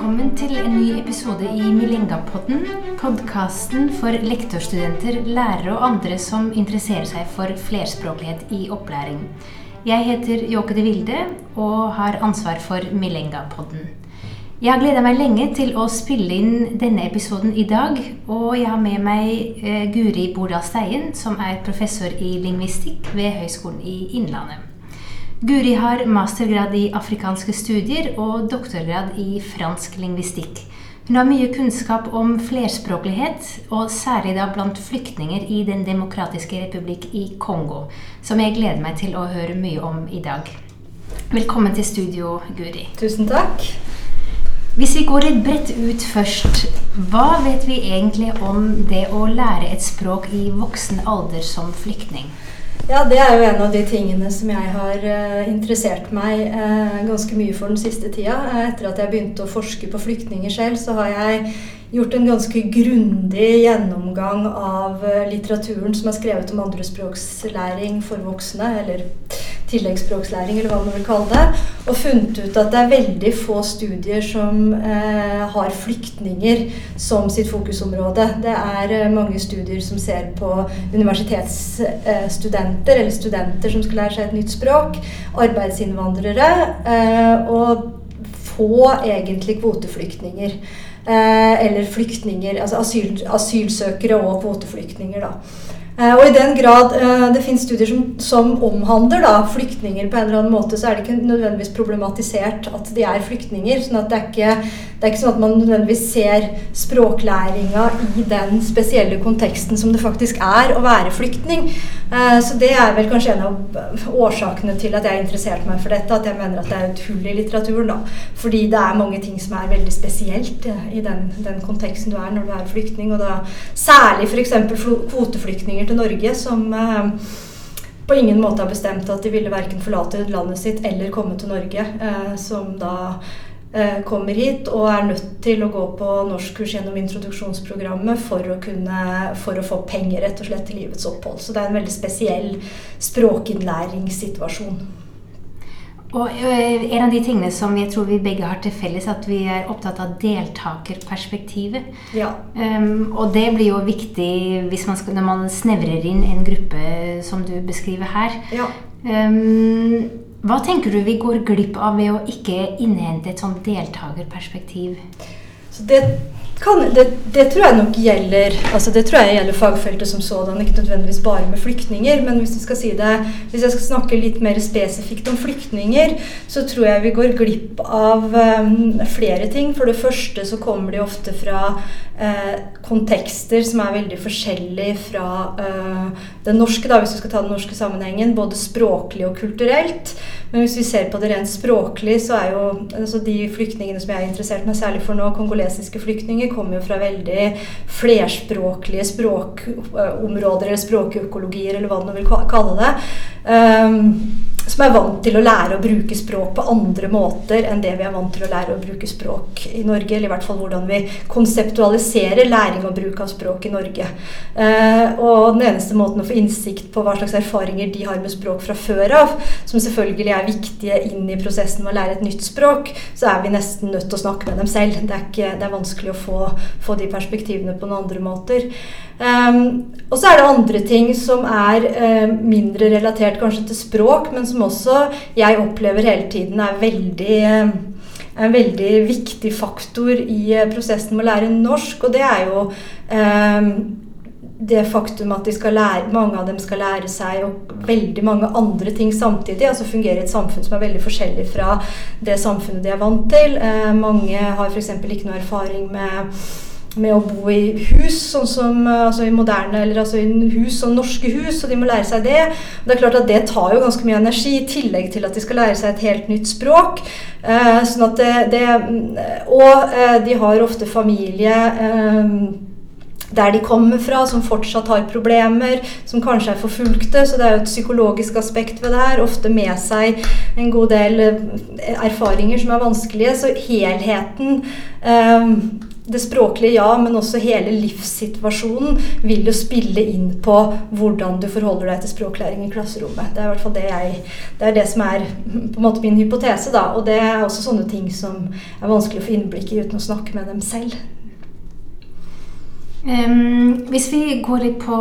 Velkommen til en ny episode i Milingapodden. Podkasten for lektorstudenter, lærere og andre som interesserer seg for flerspråklighet i opplæring. Jeg heter Jåke de Vilde og har ansvar for Milingapodden. Jeg har gleda meg lenge til å spille inn denne episoden i dag. Og jeg har med meg eh, Guri Bordal Steien, som er professor i lingvistikk ved Høgskolen i Innlandet. Guri har mastergrad i afrikanske studier og doktorgrad i fransk lingvistikk. Hun har mye kunnskap om flerspråklighet, og særlig da blant flyktninger i Den demokratiske republikk i Kongo, som jeg gleder meg til å høre mye om i dag. Velkommen til studio, Guri. Tusen takk. Hvis vi går litt bredt ut først, hva vet vi egentlig om det å lære et språk i voksen alder som flyktning? Ja, det er jo en av de tingene som jeg har uh, interessert meg uh, ganske mye for den siste tida. Uh, etter at jeg begynte å forske på flyktninger selv, så har jeg gjort en ganske grundig gjennomgang av litteraturen som er skrevet om andrespråkslæring for voksne, eller tilleggsspråkslæring, eller hva man vil kalle det. Og funnet ut at det er veldig få studier som eh, har flyktninger som sitt fokusområde. Det er eh, mange studier som ser på universitetsstudenter, eh, eller studenter som skal lære seg et nytt språk. Arbeidsinnvandrere. Eh, og få egentlig kvoteflyktninger. Eh, eller flyktninger, altså asyl, asylsøkere og kvoteflyktninger. da. Eh, og i den grad uh, det finnes studier som, som omhandler da, flyktninger på en eller annen måte, så er det ikke nødvendigvis problematisert at de er flyktninger. sånn at det er ikke, det er ikke sånn at man nødvendigvis ser språklæringa i den spesielle konteksten som det faktisk er å være flyktning. Uh, så det er vel kanskje en av årsakene til at jeg interesserte meg for dette. At jeg mener at det er et hull i litteraturen. da, Fordi det er mange ting som er veldig spesielt i den, den, konteksten du er når du er flyktning. og da Særlig f.eks. kvoteflyktninger til Norge som eh, på ingen måte har bestemt at de ville verken forlate landet sitt eller komme til Norge. Eh, som da eh, kommer hit og er nødt til å gå på norskkurs gjennom introduksjonsprogrammet for å, kunne, for å få penger rett og slett til livets opphold. Så det er en veldig spesiell språkinnlæringssituasjon. Og En av de tingene som jeg tror vi begge har til felles, at vi er opptatt av deltakerperspektivet. Ja. Um, og det blir jo viktig man skal, når man snevrer inn en gruppe som du beskriver her. Ja. Um, hva tenker du vi går glipp av ved å ikke innhente et sånt deltakerperspektiv? Så det kan, det, det, tror jeg nok gjelder altså det tror jeg gjelder fagfeltet som sådan, ikke nødvendigvis bare med flyktninger. Men hvis, si det, hvis jeg skal snakke litt mer spesifikt om flyktninger, så tror jeg vi går glipp av um, flere ting. For det første så kommer de ofte fra uh, kontekster som er veldig forskjellige fra uh, den norske, da, hvis du skal ta den norske sammenhengen. Både språklig og kulturelt. Men hvis vi ser på det rent språklig, så er jo altså de flyktningene som jeg er interessert meg særlig for nå, kongolesiske flyktninger, kommer jo fra veldig flerspråklige språkområder, eller språkøkologier, eller hva du vil kalle det. Um, som er vant til å lære å bruke språk på andre måter enn det vi er vant til å lære å bruke språk i Norge. Eller i hvert fall hvordan vi konseptualiserer læring og bruk av språk i Norge. Eh, og den eneste måten å få innsikt på hva slags erfaringer de har med språk fra før av, som selvfølgelig er viktige inn i prosessen med å lære et nytt språk, så er vi nesten nødt til å snakke med dem selv. Det er, ikke, det er vanskelig å få, få, de perspektivene på noen andre måter. Um, og så er det andre ting som er uh, mindre relatert kanskje til språk, men som som også jeg opplever hele tiden er veldig eh, en veldig viktig faktor i eh, prosessen med å lære norsk. Og det er jo eh, det faktum at de lære, mange av dem skal lære seg og veldig mange andre ting samtidig. altså Fungere i et samfunn som er veldig forskjellig fra det samfunnet de er vant til. Eh, mange har f.eks. ikke noe erfaring med med å bo i hus, sånn som altså i moderne, eller altså i hus som norske hus, og de må lære seg det. Det er klart at det tar jo ganske mye energi, i tillegg til at de skal lære seg et helt nytt språk. Eh, sånn at det, det Og eh, de har ofte familie eh, der de kommer fra, som fortsatt har problemer, som kanskje er forfulgte. Så det er jo et psykologisk aspekt ved det her. Ofte med seg en god del eh, erfaringer som er vanskelige. Så helheten eh, det språklige, ja, men også hele livssituasjonen vil jo spille inn på hvordan du forholder deg til språklæring i klasserommet. Det er i hvert fall det jeg Det er det som er på en måte min hypotese, da. Og det er også sånne ting som er vanskelig å få innblikk i uten å snakke med dem selv. Um, hvis vi går litt på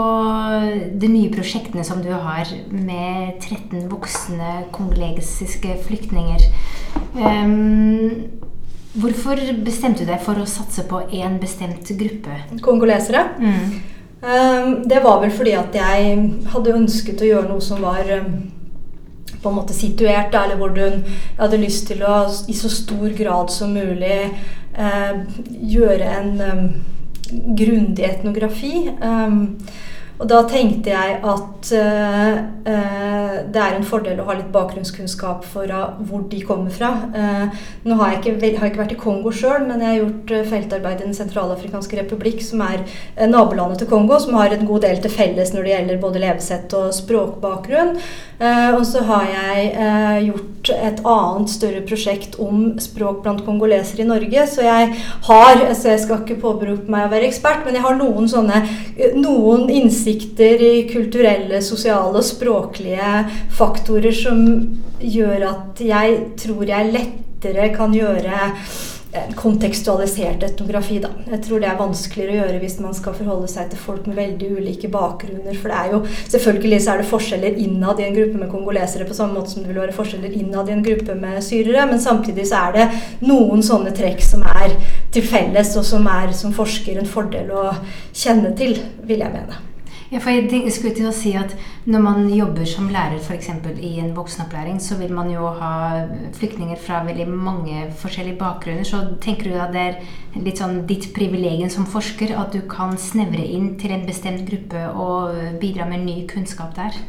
de nye prosjektene som du har med 13 voksne kongolesiske flyktninger. Um, Hvorfor bestemte du deg for å satse på én bestemt gruppe? Kongolesere? Mm. Um, det var vel fordi at jeg hadde ønsket å gjøre noe som var på en måte situert, eller hvor du hadde lyst til å i så stor grad som mulig uh, gjøre en grundig etnografi. Um, og da tenkte jeg at uh, uh, det er en fordel å ha litt bakgrunnskunnskap for hvor de kommer fra. nå har jeg, ikke, har ikke vært i Kongo sjøl, men jeg har gjort feltarbeid i Den sentralafrikanske republikk, som er nabolandet til Kongo, som har en god del til felles når det gjelder både levesett og språkbakgrunn. og så har jeg gjort et annet større prosjekt om språk blant kongolesere i Norge. Så jeg har, så jeg skal ikke påberope meg å være ekspert, men jeg har noen sånne noen innsikt innsikter i kulturelle, sosiale og språklige faktorer som gjør at jeg tror jeg lettere kan gjøre kontekstualisert etnografi. Da. Jeg tror det er vanskeligere å gjøre hvis man skal forholde seg til folk med veldig ulike bakgrunner. For det er jo, selvfølgelig så er det forskjeller innad i en gruppe med kongolesere på samme måte som det vil være forskjeller innad i en gruppe med syrere, men samtidig så er det noen sånne trekk som er til felles, og som er som forsker en fordel å kjenne til, vil jeg mene. Ja, for jeg skulle til å si at Når man jobber som lærer f.eks. i en voksenopplæring, så vil man jo ha flyktninger fra veldig mange forskjellige bakgrunner. Så tenker du at det er litt sånn ditt privilegium som forsker at du kan snevre inn til en bestemt gruppe og bidra med ny kunnskap der?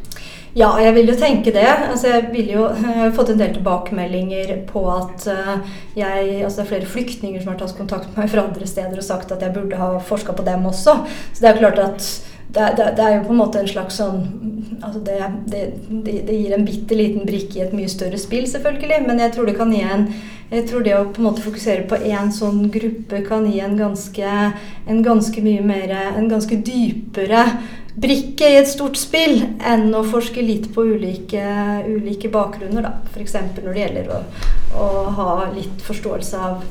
Ja, jeg vil jo tenke det. Altså, jeg, jo, jeg, har fått en del tilbakemeldinger på at uh, jeg Altså det er flere flyktninger som har tatt kontakt med meg fra andre steder og sagt at jeg burde ha forska på dem også. Så det er klart at det, det, det, er jo på en måte en slags sånn altså det, det, gir en bitte liten brikke i et mye større spill, selvfølgelig. Men jeg tror det kan gi en jeg tror det å på en måte fokusere på én sånn gruppe kan gi en ganske, en ganske mye mer En ganske dypere brikke i et stort spill enn å forske litt på ulike, ulike bakgrunner. da. F.eks. når det gjelder å, å ha litt forståelse av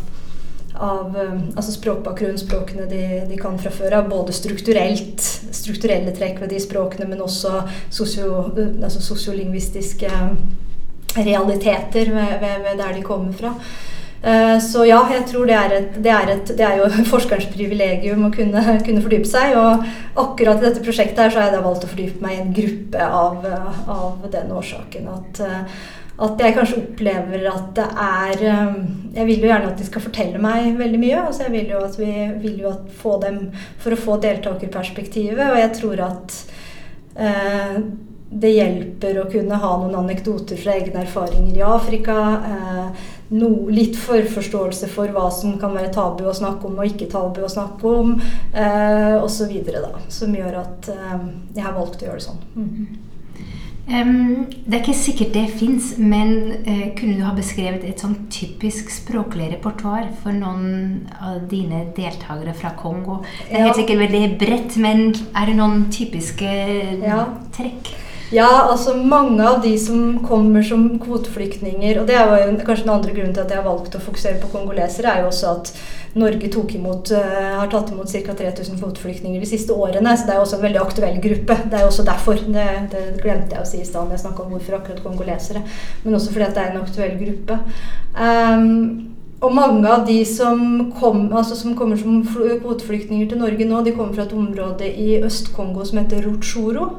av um, altså språkbakgrunn, språkene de, de, kan fra før av. Både strukturelt, strukturelle trekk ved de språkene, men også sosio, altså sosiolingvistiske realiteter ved, ved, ved, der de kommer fra. Så ja, jeg tror det er, et, det, er et, det er, jo forskerens privilegium å kunne, kunne, fordype seg. Og akkurat i dette prosjektet her så har jeg da valgt å fordype meg i en gruppe av, av den årsaken at at jeg kanskje opplever at det er um, Jeg vil jo gjerne at de skal fortelle meg veldig mye. altså Jeg vil jo at vi vil jo at få dem for å få deltakerperspektivet. Og jeg tror at eh, det hjelper å kunne ha noen anekdoter fra egne erfaringer i Afrika. Eh, no, litt forforståelse for hva som kan være tabu å snakke om og ikke tabu å snakke om. Eh, Osv. Som gjør at eh, jeg har valgt å gjøre det sånn. Mm. Det er ikke sikkert det fins, men uh, kunne du ha beskrevet et sånn typisk språklig repertoar for noen av dine deltakere fra Kongo? Det er helt sikkert veldig bredt, men er det noen typiske ja. trekk? Ja, altså mange av de som kommer som kvoteflyktninger Og det er jo kanskje den andre grunnen til at jeg har valgt å fokusere på kongolesere, er jo også at Norge imot, uh, har tatt imot ca. 3000 kvoteflyktninger de siste årene. Så det er jo også en veldig aktuell gruppe. Det er jo også derfor. Det, det glemte jeg å si i stad da jeg snakka om hvorfor akkurat kongolesere. Men også fordi det er en aktuell gruppe. Um, og mange av de som, kom, altså som kommer som kvoteflyktninger til Norge nå, de kommer fra et område i Øst-Kongo som heter Rutshuro.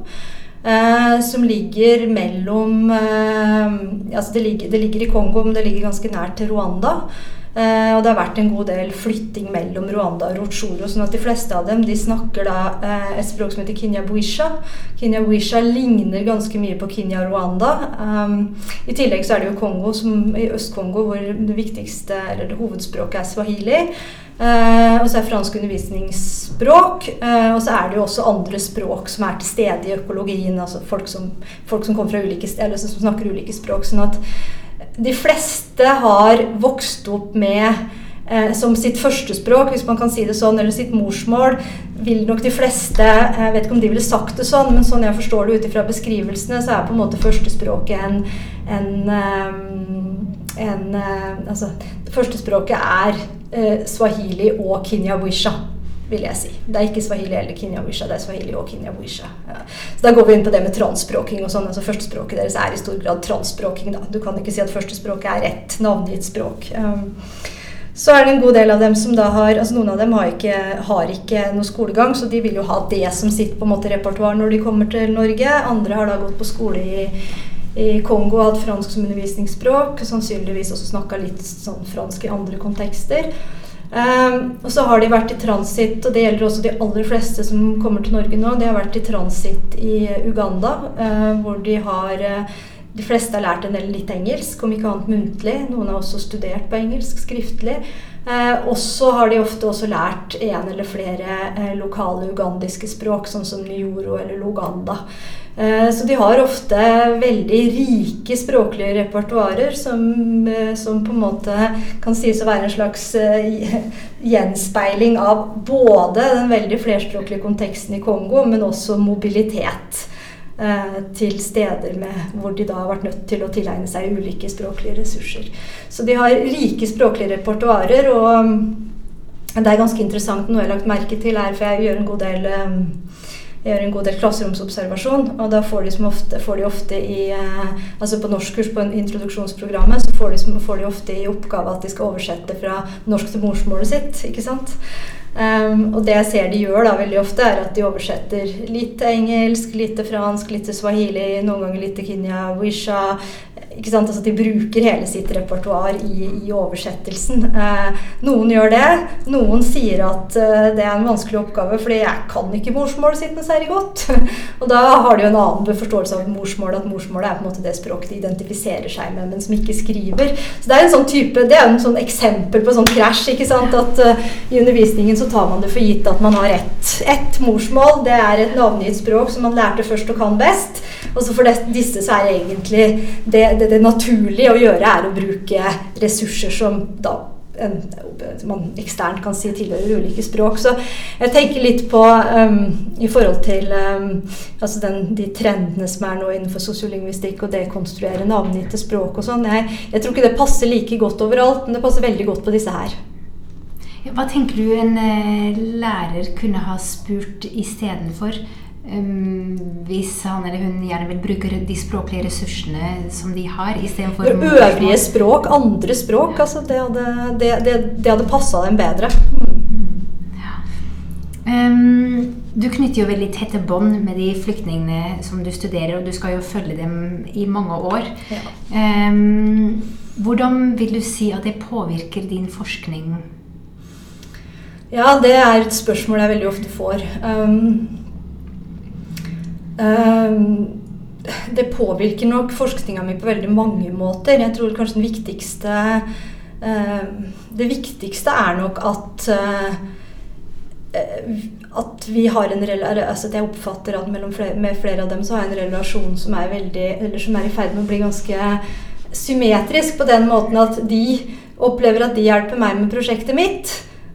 Eh, som ligger mellom eh, altså det ligger, det ligger, i Kongo, men det ligger ganske nært til Rwanda. Eh, og det har vært en god del flytting mellom Rwanda og Rotsjoro. sånn at de fleste av dem de snakker da eh, et språk som heter kinyabuisha. Kinyabuisha ligner ganske mye på kinya-Rwanda. Um, I tillegg så er det jo Kongo, som, i Øst-Kongo hvor det viktigste, eller det hovedspråket er swahili. Uh, og så er fransk undervisningsspråk. Uh, og så er det jo også andre språk som er til stede i økologien. Altså folk som, folk som, kommer fra ulike, eller som snakker ulike språk. Sånn at de fleste har vokst opp med eh, som sitt førstespråk, hvis man kan si det sånn, eller sitt morsmål, vil nok de fleste Jeg vet ikke om de ville sagt det sånn, men sånn jeg forstår det ut ifra beskrivelsene, så er på en måte førstespråket en, en, en Altså, førstespråket er swahili og kinyawisha vil jeg si. Det er ikke swahili eller kinyawisha, det er swahili og kinyawisha. Ja. Så Da går vi inn på det med transspråking og sånn. altså Førstespråket deres er i stor grad transspråking. Du kan ikke si at førstespråket er ett navngitt språk. Um, så er det en god del av dem som da har altså Noen av dem har ikke, har ikke noe skolegang, så de vil jo ha det som sitt på en måte repertoar når de kommer til Norge. Andre har da gått på skole i, i Kongo hatt fransk som undervisningsspråk. Sannsynligvis også snakka litt sånn fransk i andre kontekster. Um, og så har de vært i transitt, og det gjelder også de aller fleste som kommer til Norge nå. De har vært i transitt i Uganda, uh, hvor de har uh, De fleste har lært en del litt engelsk, om ikke annet muntlig. Noen har også studert på engelsk skriftlig. Uh, og så har de ofte også lært en eller flere lokale ugandiske språk, sånn som nyoro eller luganda. Eh, så de har ofte veldig rike språklige repertoarer som, eh, som, på en måte kan sies å være en slags eh, gjenspeiling av både den veldig flerspråklige konteksten i Kongo, men også mobilitet til steder med, hvor de da har vært nødt til å tilegne seg ulike språklige ressurser. Så de har rike språklige repertoarer, og det er ganske interessant noe jeg har lagt merke til her, for jeg gjør en god del jeg gjør en god del klasseromsobservasjon, og da får de, ofte, får de ofte i eh, Altså på norskkurs på introduksjonsprogrammet så får de, får de, ofte i oppgave at de skal oversette fra norsk til morsmålet sitt. ikke sant? Um, og det jeg ser de gjør da veldig ofte, er at de oversetter litt engelsk, litt fransk, litt swahili, noen ganger litt Kenya, wisha, ikke sant? Altså, de bruker hele sitt repertoar i, i, oversettelsen. Eh, noen gjør det. Noen sier at eh, det er en vanskelig oppgave fordi jeg kan ikke morsmålet sitt noe særlig godt. og da har de jo en annen forståelse av morsmålet, at morsmålet er på en måte det språket de identifiserer seg med, men som ikke skriver. Så Det er en sånn type, det er en sånn eksempel på sånn krasj. ikke sant? At eh, I undervisningen så tar man det for gitt at man har ett, ett morsmål. Det er et navngitt språk som man lærte først og kan best. Og så for disse så er egentlig det, det, det naturlige å gjøre er å bruke ressurser som da en, man eksternt kan si tilhører ulike språk. Så jeg tenker litt på um, i forhold til um, altså den, de trendene som er nå innenfor sosiolingvistikk og dekonstruere navngitte språk og sånn. Jeg, jeg, tror ikke det passer like godt overalt, men det passer veldig godt på disse her. Hva tenker du en uh, lærer kunne ha spurt istedenfor? Um, hvis han eller hun gjerne vil bruke de språklige ressursene som de har, istedenfor Øvrige språk, andre språk. Ja. Altså det hadde, det, det, det hadde passa dem bedre. Ja. Um, du knytter jo veldig tette bånd med de flyktningene som du studerer, og du skal jo følge dem i mange år. Ja. Um, hvordan vil du si at det påvirker din forskning? Ja, det er et spørsmål jeg veldig ofte får. Um, det påvirker nok forskninga mi på veldig mange måter. Jeg tror kanskje den viktigste ehm, Det viktigste er nok at eh, at vi har en altså at jeg oppfatter at flere, med flere av dem så har jeg en relasjon som er, veldig, eller som er i ferd med å bli ganske symmetrisk på den måten at de opplever at de hjelper meg med prosjektet mitt.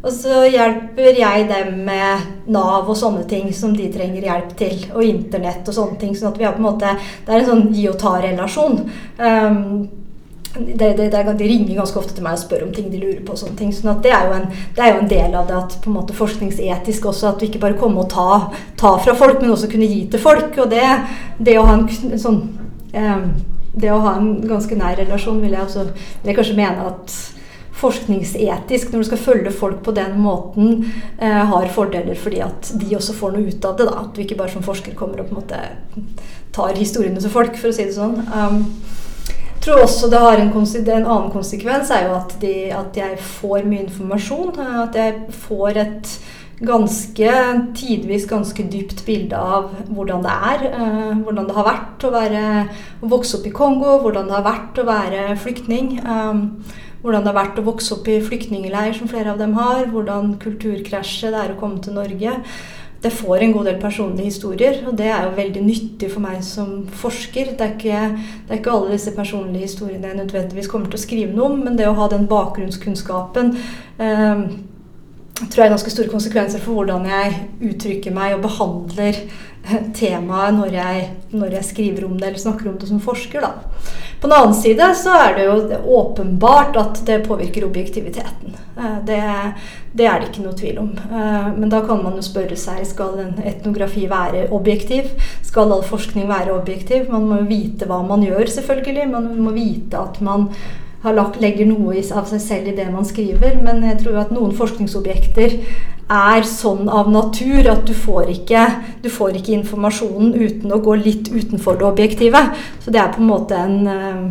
Og så hjelper jeg dem med Nav og sånne ting som de trenger hjelp til. Og internett og sånne ting. sånn at vi har på en måte, Det er en sånn gi og ta-relasjon. Um, de, de, de ringer ganske ofte til meg og spør om ting de lurer på. og sånne ting, sånn at det er, en, det er, jo en, del av det at på en måte forskningsetisk også, at vi ikke bare kommer og ta, ta fra folk, men også kunne gi til folk. Og det, det å ha en sånn um, det å ha en ganske nær relasjon vil jeg, også, vil jeg kanskje mene at forskningsetisk, når du skal følge folk på den måten, eh, har fordeler fordi at de også får noe ut av det. da, At du ikke bare som forsker kommer og på en måte tar historiene til folk, for å si det sånn. Um, jeg tror også det har en, en annen konsekvens, er jo at, de, at, jeg får mye informasjon. At jeg får et ganske, tidvis ganske dypt bilde av hvordan det er. Eh, hvordan det har vært å, være, å vokse opp i Kongo, hvordan det har vært å være flyktning. Um, hvordan det har vært å vokse opp i flyktningleir, som flere av dem har. Hvordan kulturkrasjet det er å komme til Norge. det får en god del personlige historier, og det er jo veldig nyttig for meg som forsker. Det er ikke, det er ikke alle disse personlige historiene jeg nødvendigvis kommer til å skrive noe om, men det å ha den bakgrunnskunnskapen eh, tror jeg har ganske store konsekvenser for hvordan jeg uttrykker meg og behandler temaet når jeg, når jeg, skriver om det eller snakker om det som forsker. Da. På den annen side så er det jo åpenbart at det påvirker objektiviteten. Eh, det, det, er det ikke noe tvil om. Eh, men da kan man jo spørre seg skal en etnografi være objektiv. Skal all forskning være objektiv? Man må jo vite hva man gjør, selvfølgelig. Man må vite at man lagt, legger noe av seg selv i det man skriver. Men jeg tror at noen forskningsobjekter er sånn av natur at du får ikke, du får ikke informasjonen uten å gå litt utenfor det objektive. Så det er på en måte en eh,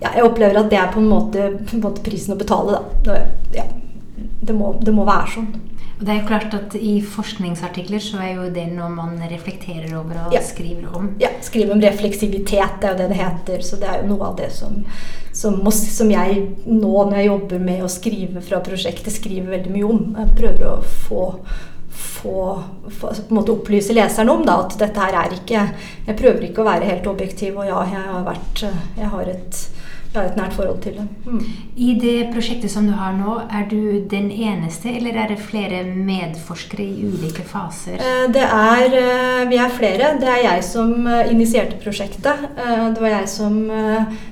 ja, Jeg opplever at det er på en måte, på en måte prisen å betale, da. Ja, det, må, det må være sånn. Det er jo klart at I forskningsartikler så er jo det noe man reflekterer over og ja. skriver om. Ja, skriver om refleksivitet, det er jo det det heter. Så det er jo noe av det som, som, som jeg nå når jeg jobber med å skrive fra prosjektet, skriver veldig mye om. Jeg prøver å få få, få altså på en måte opplyse leseren om da, at dette her er ikke Jeg prøver ikke å være helt objektiv, og ja, jeg har vært Jeg har et jeg har et nært forhold til det. Mm. I det prosjektet som du har nå, er du den eneste, eller er det flere medforskere i ulike faser? Eh, det er, eh, vi er flere. Det er jeg som eh, initierte prosjektet. Det var jeg som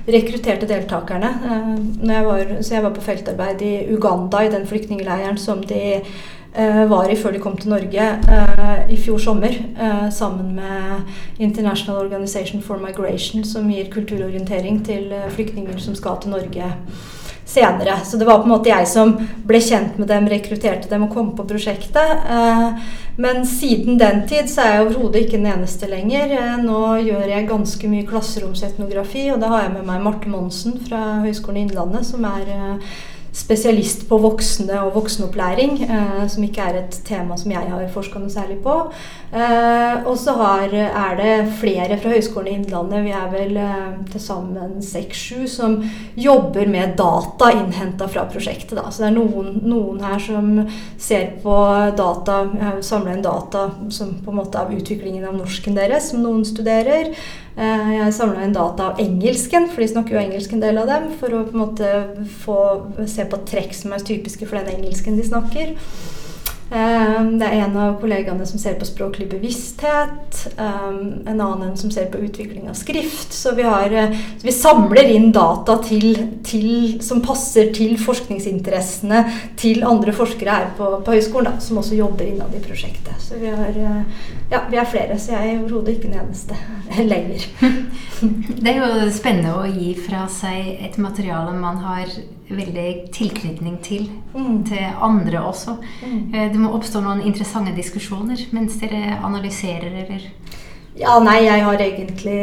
rekrutterte deltakerne. Jeg var, så jeg var på feltarbeid i Uganda, i den flyktningleiren som de var i før de kom til Norge eh, i fjor sommer. Eh, sammen med International Organization for Migration, som gir kulturorientering til flyktninger som skal til Norge senere. Så det var på en måte jeg som ble kjent med dem, rekrutterte dem og kom på prosjektet. Men siden den tid så er jeg overhodet ikke den eneste lenger. Nå gjør jeg ganske mye klasseromsetnografi, og da har jeg med meg Marte Monsen fra Høgskolen i Innlandet, som er spesialist på voksne og voksenopplæring, eh, som ikke er et tema som jeg har forska noe særlig på. Eh, og så er det flere fra Høgskolen i Innlandet, vi er vel eh, til sammen seks-sju, som jobber med data innhenta fra prosjektet. Da. Så det er noen, noen, her som ser på data, samler inn data som på en måte av utviklingen av norsken deres, som noen studerer. Eh, jeg samla inn data av engelsken, for de snakker jo engelsk en del av dem, for å på en måte få se på trekk som er typiske for den engelsken de snakker. Um, det er en av kollegaene som ser på språklig bevissthet. Um, en annen som ser på utvikling av skrift. Så vi, har, uh, så vi samler inn data til, til, som passer til forskningsinteressene til andre forskere her på, på høyskolen, da, som også jobber innad i prosjektet. Så vi, har, uh, ja, vi er flere, så jeg er overhodet ikke den eneste lenger. det er jo spennende å gi fra seg et materiale man har veldig tilknytning til. Mm. Til andre også. Mm. Eh, det må oppstå noen interessante diskusjoner mens dere analyserer, eller? Ja, nei, jeg har egentlig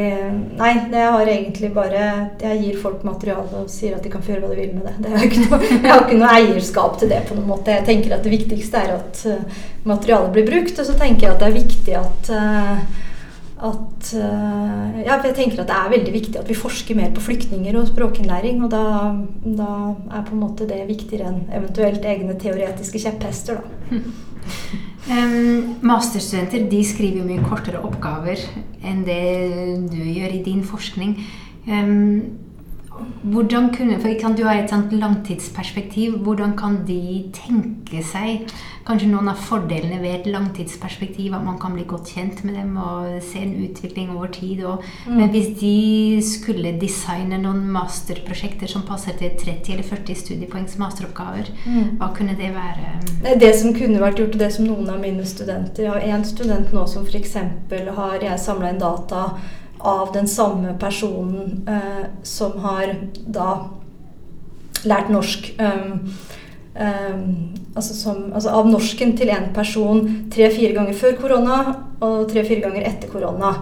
Nei, jeg har egentlig bare Jeg gir folk materiale og sier at de kan få gjøre hva de vil med det. det noe, jeg har ikke noe eierskap til det på noen måte. Jeg tenker at det viktigste er at uh, materialet blir brukt, og så tenker jeg at det er viktig at uh, at uh, ja, jeg tenker at det er veldig viktig at vi forsker mer på flyktninger og språkinnlæring. Og da, da er på en måte det viktigere enn eventuelt egne teoretiske kjepphester. Da. um, masterstudenter de skriver jo mye kortere oppgaver enn det du gjør i din forskning. Um, hvordan kunne, for kan Du ha et sånt langtidsperspektiv. Hvordan kan de tenke seg kanskje noen av fordelene ved et langtidsperspektiv? At man kan bli godt kjent med dem og se en utvikling over tid. Og, mm. Men hvis de skulle designe noen masterprosjekter som passer til 30 eller 40 studiepoengs masteroppgaver, mm. hva kunne det være? Det, det som kunne vært gjort, og det som noen av mine studenter Jeg har én student nå som f.eks. har jeg samla inn data av den samme personen eh, som har da lært norsk. Um, um, altså, som, altså, av norsken til en person tre-fire ganger før korona og tre-fire ganger etter korona.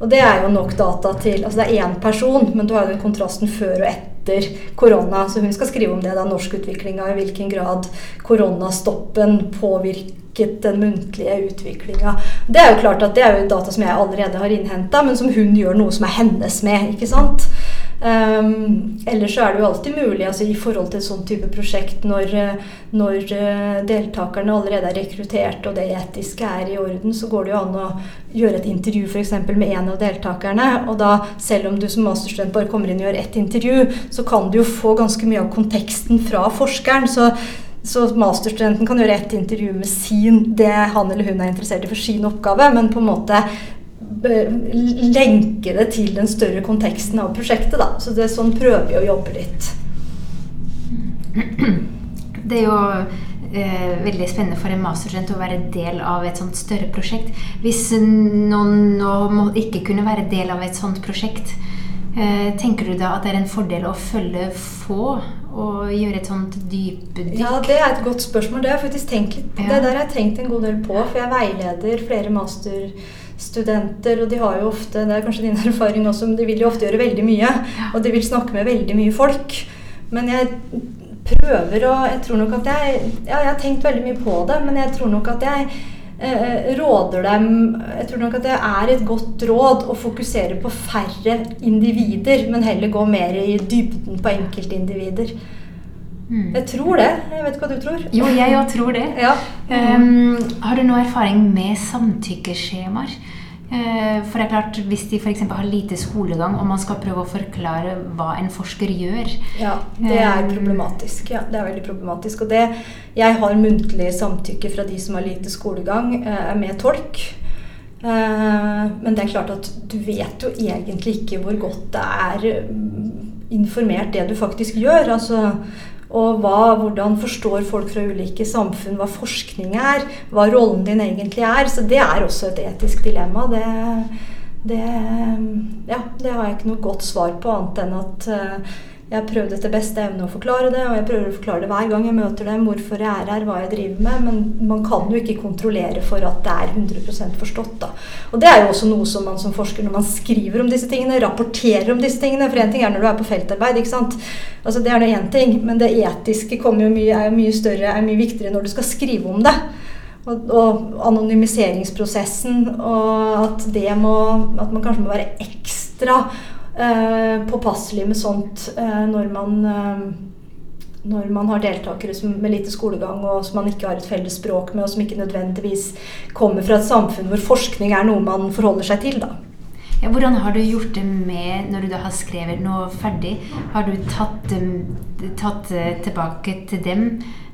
Og det er jo nok data til altså Det er én person, men du har jo den kontrasten før og etter korona. Så hun skal skrive om det, da, norskutviklinga, i hvilken grad koronastoppen påvirker sjekket den muntlige utviklinga. Det er jo klart at det er jo data som jeg allerede har innhenta, men som hun gjør noe som er hennes med. ikke sant? Um, ellers så er det jo alltid mulig altså i forhold til et sånn type prosjekt når, når uh, deltakerne allerede er rekruttert og det etiske er i orden, så går det jo an å gjøre et intervju f.eks. med en av deltakerne. Og da, selv om du som masterstudent bare kommer inn og gjør ett intervju, så kan du jo få ganske mye av konteksten fra forskeren. Så, så masterstudenten kan gjøre ett intervju med sin, det han eller hun er interessert i for sin oppgave, men på en måte lenke det til den større konteksten av prosjektet. Da. Så det, er sånn prøver vi å jobbe litt. Det er jo eh, veldig spennende for en masterstudent å være del av et sånt større prosjekt. Hvis noen nå ikke kunne være del av et sånt prosjekt, eh, tenker du da at det er en fordel å følge få og gjøre et sånt dypdykk? Ja, det er et godt spørsmål. Det har jeg faktisk tenkt litt på. Ja. Det der har jeg tenkt en god del på, for jeg veileder flere master studenter, og de har jo ofte Det er kanskje din erfaring også, men de vil jo ofte gjøre veldig mye. Og de vil snakke med veldig mye folk. Men jeg prøver å Jeg tror nok at jeg Ja, jeg har tenkt veldig mye på det, men jeg tror nok at jeg råder dem Jeg tror nok at det er et godt råd å fokusere på færre individer, men heller gå mer i dybden på enkeltindivider. Mm. Jeg tror det. Jeg vet ikke hva du tror. Jo, jeg òg tror det. Ja. Um, har du noe erfaring med samtykkeskjemaer? Uh, for det er klart, Hvis de f.eks. har lite skolegang, og man skal prøve å forklare hva en forsker gjør Ja, det er ehm. problematisk. Ja, det er veldig problematisk. Og det, jeg har muntlig samtykke fra de som har lite skolegang, uh, med tolk. Men det er klart at du vet jo egentlig ikke hvor godt det er mm, informert det du faktisk gjør. altså og hva, hvordan forstår folk fra ulike samfunn hva forskning er? Hva rollen din egentlig er? Så det er også et etisk dilemma. Det, det, ja, det har jeg ikke noe godt svar på, annet enn at uh, jeg har prøvd etter beste evne å forklare det, og jeg prøver å forklare det hver gang jeg møter dem, hvorfor jeg er her, hva jeg driver med. Men man kan jo ikke kontrollere for at det er 100 forstått. da. Og det er jo også noe som man som forsker, når man skriver om disse tingene, rapporterer om disse tingene For én ting er når du er på feltarbeid, ikke sant. Altså Det er nå én ting, men det etiske jo mye, er jo mye større, er mye viktigere når du skal skrive om det. Og, og, anonymiseringsprosessen, og at må At man kanskje må være ekstra påpasselig med sånt eh, når man eh, når man har deltakere med lite skolegang og som man ikke har et felles språk med, og som ikke nødvendigvis kommer fra et samfunn hvor forskning er noe man forholder seg til. da. Ja, hvordan har du gjort det med når du da har skrevet noe ferdig? Har du tatt, tatt tilbake til dem?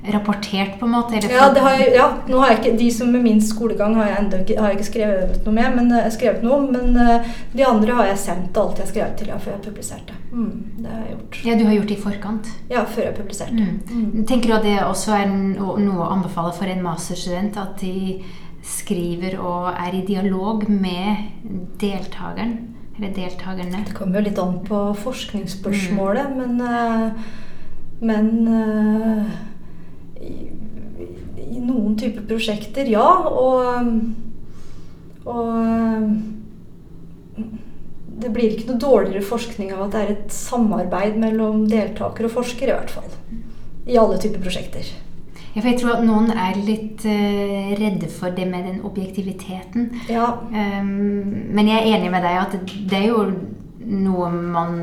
Rapportert, på en måte? ja, jeg, ja, nå har jeg ikke, De som med minst skolegang har jeg enda ikke, har jeg ikke skrevet noe med, men, uh, skrevet noe, men uh, de andre har jeg sendt alt jeg har skrevet til ja, før jeg publiserte. Mm, det har jeg gjort. Ja, Du har gjort det i forkant? Ja, før jeg publiserte. Mm. Mm. Tenker du at det også er noe å anbefale for en masterstudent? At de skriver og er i dialog med deltakeren? Eller deltakerne? Det kommer jo litt an på forskningsspørsmålet, mm. men, i, noen typer prosjekter, ja. Og, og det blir ikke noe dårligere forskning av at det er et samarbeid mellom deltaker og forsker, i hvert fall. I alle typer prosjekter. Ja, for jeg tror at noen er litt uh, redde for det med den objektiviteten. Ja. Um, men jeg er enig med deg at det er jo noe man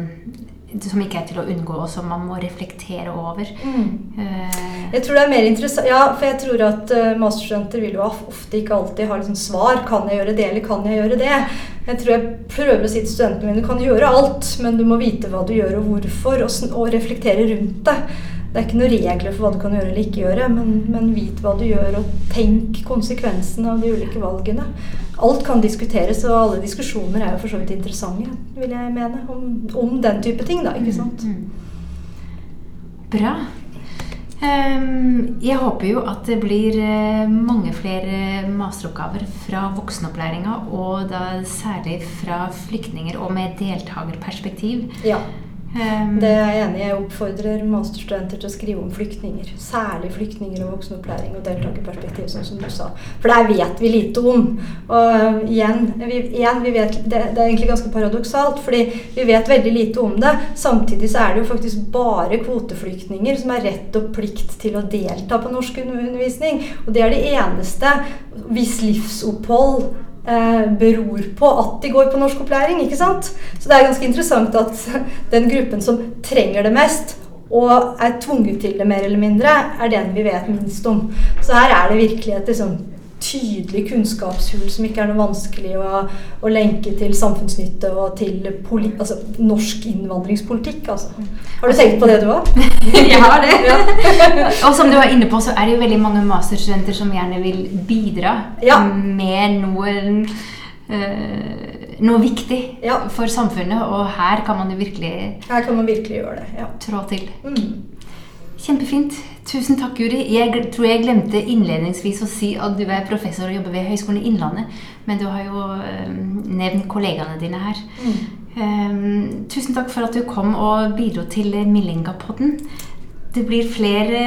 som ikke er til å unngå, og som man må reflektere over. Mm. Uh, jeg tror det er mer interessant Ja, for jeg tror at uh, masterstudenter vil jo ofte ikke alltid ha liksom svar. Kan jeg gjøre det, eller kan jeg gjøre det? Jeg tror jeg prøver å si til studentene mine du kan gjøre alt, men du må vite hva du gjør og hvorfor, og, og reflektere rundt det. Det er ikke noen regler for hva du kan gjøre eller ikke gjøre, men, men vit hva du gjør, og tenk konsekvensene av de ulike valgene alt kan diskuteres, og alle diskusjoner er jo for så vidt interessante, vil jeg mene, om, om den type ting, da. Ikke sant? Mm, mm. Bra. Um, jeg håper jo at det blir uh, mange flere masteroppgaver fra voksenopplæringa, og da særlig fra flyktninger og med deltakerperspektiv. Ja. Um, det er jeg enig i. Jeg oppfordrer masterstudenter til å skrive om flyktninger. Særlig flyktninger og voksenopplæring og deltakerperspektiv, sånn som du sa. For der vet vi lite om. Og uh, igjen, vi, igjen vi vet, det, det, er egentlig ganske paradoksalt, fordi vi vet veldig lite om det. Samtidig så er det jo faktisk bare kvoteflyktninger som har rett og plikt til å delta på norsk undervisning. Og det er det eneste hvis livsopphold beror på at de går på norskopplæring. ikke sant? Så det er ganske interessant at den gruppen som trenger det mest, og er tvunget til det mer eller mindre, er den vi vet minst om. Så her er det virkelig et liksom, tydelig kunnskapshull som ikke er noe vanskelig å, å lenke til samfunnsnytte og til poli, altså, norsk innvandringspolitikk. Altså. Har du tenkt på det, du òg? Jeg har det. og som du var inne på, så er det jo veldig mange masterstudenter som gjerne vil bidra Ja. med noe, øh, noe viktig Ja. for samfunnet, og her kan man jo virkelig Her kan man virkelig gjøre det. ja. trå til. Mm. Kjempefint. Tusen takk, Guri. Jeg tror jeg glemte innledningsvis å si at du er professor og jobber ved Høgskolen i Innlandet, men du har jo eh, nevnt kollegaene dine her. Mm. Um, tusen takk for at du kom og bidro til Millingapodden. Det blir flere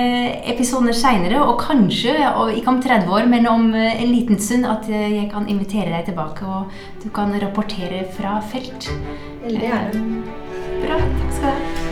episoder seinere, og kanskje, og ikke om 30 år, men om eh, en liten stund, at eh, jeg kan invitere deg tilbake, og du kan rapportere fra felt. Veldig gjerne. Bra. Takk skal du ha.